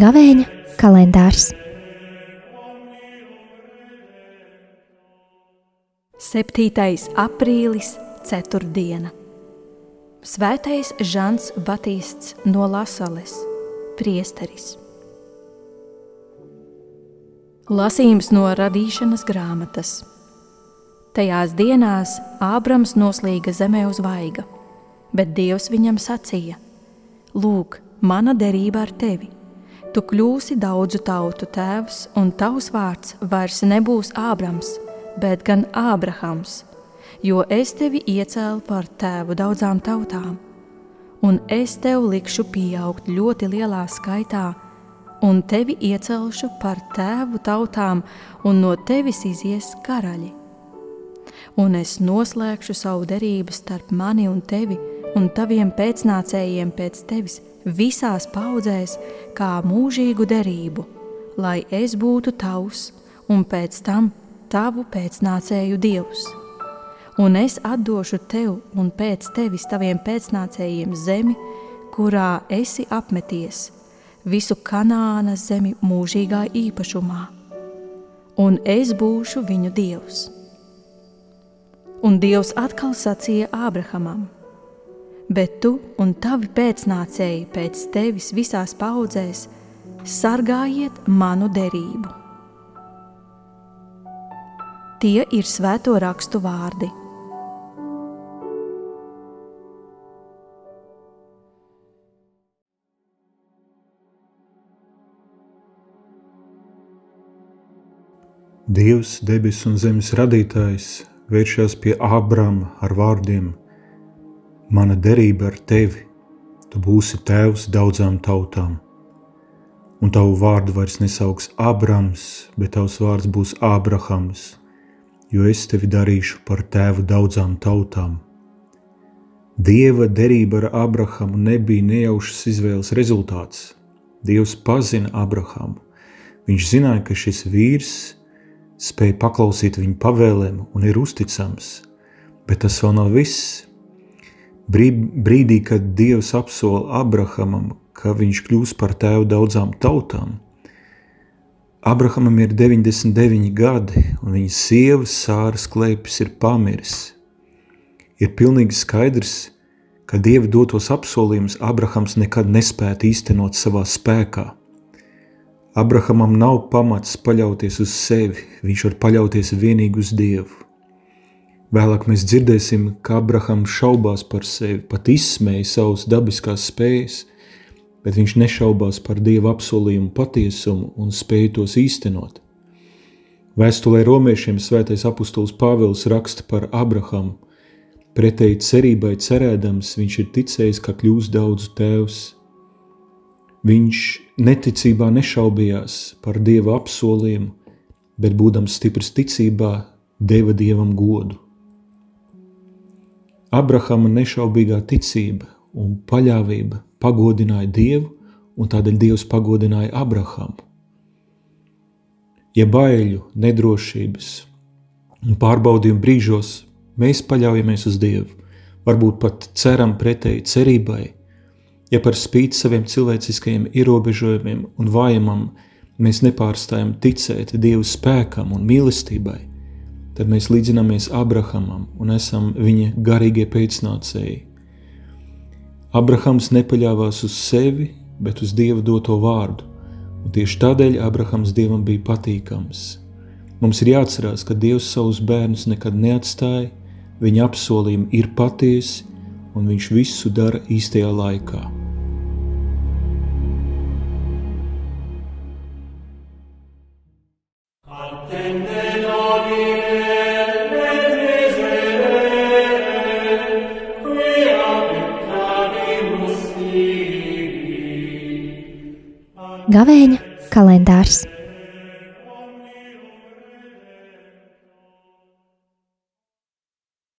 Gavēņa kalendārs 7. aprīlis, 4. diena. Svētais Žants Batīsts no Lasales, priesteris. Lasījums no radīšanas grāmatas. Tajās dienās Ābrams noslīga zemē uz vaiga, bet Dievs viņam sacīja: Lūk, mana derība ar tevi! Tu kļūsi daudzu tautu tēvs, un tavs vārds vairs nebūs Ābrams, bet gan Ābrahams, jo es tevi iecēlu par tēvu daudzām tautām, un es tev likšu pieaugt ļoti lielā skaitā, un tevi iecelšu par tēvu tautām, un no tevis izies karaļi. Un es noslēgšu savu derību starp mani un tevi un taviem pēcnācējiem pēc tevis visās paudzēs kā mūžīgu derību, lai es būtu tavs un pēc tam tavu pēcnācēju dievs. Un es atdošu tev un pēc tevis taviem pēcnācējiem zemi, kurā esi apmeties, visu kanāna zemi mūžīgā īpašumā, un es būšu viņu dievs. Un Dievs atkal sacīja Ābrahamam: bet tu un tavi pēcnācēji pēc tevis visās paudzēs sargājiet manu derību. Tie ir svēto rakstu vārdi. Dievs, debesu un zemes radītājs, vēršas pie Ābrama ar vārdiem: Mana derība ar tevi, tu būsi tēvs daudzām tautām. Un tavu vārdu vairs nesauks Abrams, bet tavs vārds būs Ābrahams, jo es tevi darīšu par tēvu daudzām tautām. Dieva derība ar Abrahamu nebija nejaušas izvēles rezultāts. Dievs pazina Abrahamu. Viņš zināja, ka šis vīrs spēja paklausīt viņa pavēlēm un ir uzticams, bet tas vēl nav viss. Brīdī, kad Dievs apsola Abrahamam, ka viņš kļūs par tēvu daudzām tautām, Abrahamam ir 99 gadi, un viņa sievas sāras klēpis ir pamiris. Ir pilnīgi skaidrs, ka Dieva dotos apsolījumus Abrahams nekad nespētu īstenot savā spēkā. Abrahamam nav pamats paļauties uz sevi, viņš var paļauties vienīgi uz Dievu. Vēlāk mēs dzirdēsim, ka Abrahams šaubās par sevi, pat izsmēja savas dabiskās spējas, bet viņš nešaubās par Dieva apsolījumu patiesumu un spēju tos īstenot. Vēstulē romiešiem svētais apustulis Pāvils raksta par Abrahamu. Pretēji cerībai cerēdams, viņš ir ticējis, ka kļūs daudzu tēvs. Viņš neticībā nešaubījās par Dieva apsolījumu, bet būdams stiprs ticībā, deva Dievam godu. Abrahama nešaubīgā ticība un paļāvība pagodināja Dievu, un tādēļ Dievs pagodināja Abrahamu. Ja baiļu, nedrošības un pārbaudījumu brīžos mēs paļaujamies uz Dievu, varbūt pat ceram pretēji cerībai, ja par spīti saviem cilvēciskajiem ierobežojumiem un vājumam mēs nepārstājam ticēt Dieva spēkam un mīlestībai, tad mēs līdzinamies Abrahamam un esam viņa garīgie pēcnācēji. Abrahams nepaļāvās uz sevi, bet uz Dieva doto vārdu, un tieši tādēļ Abrahams Dievam bija patīkams. Mums ir jāatcerās, ka Dievs savus bērnus nekad neatstāja, viņa apsolījumi ir patiesi, un viņš visu dara īstajā laikā. Gavēņa kalendārs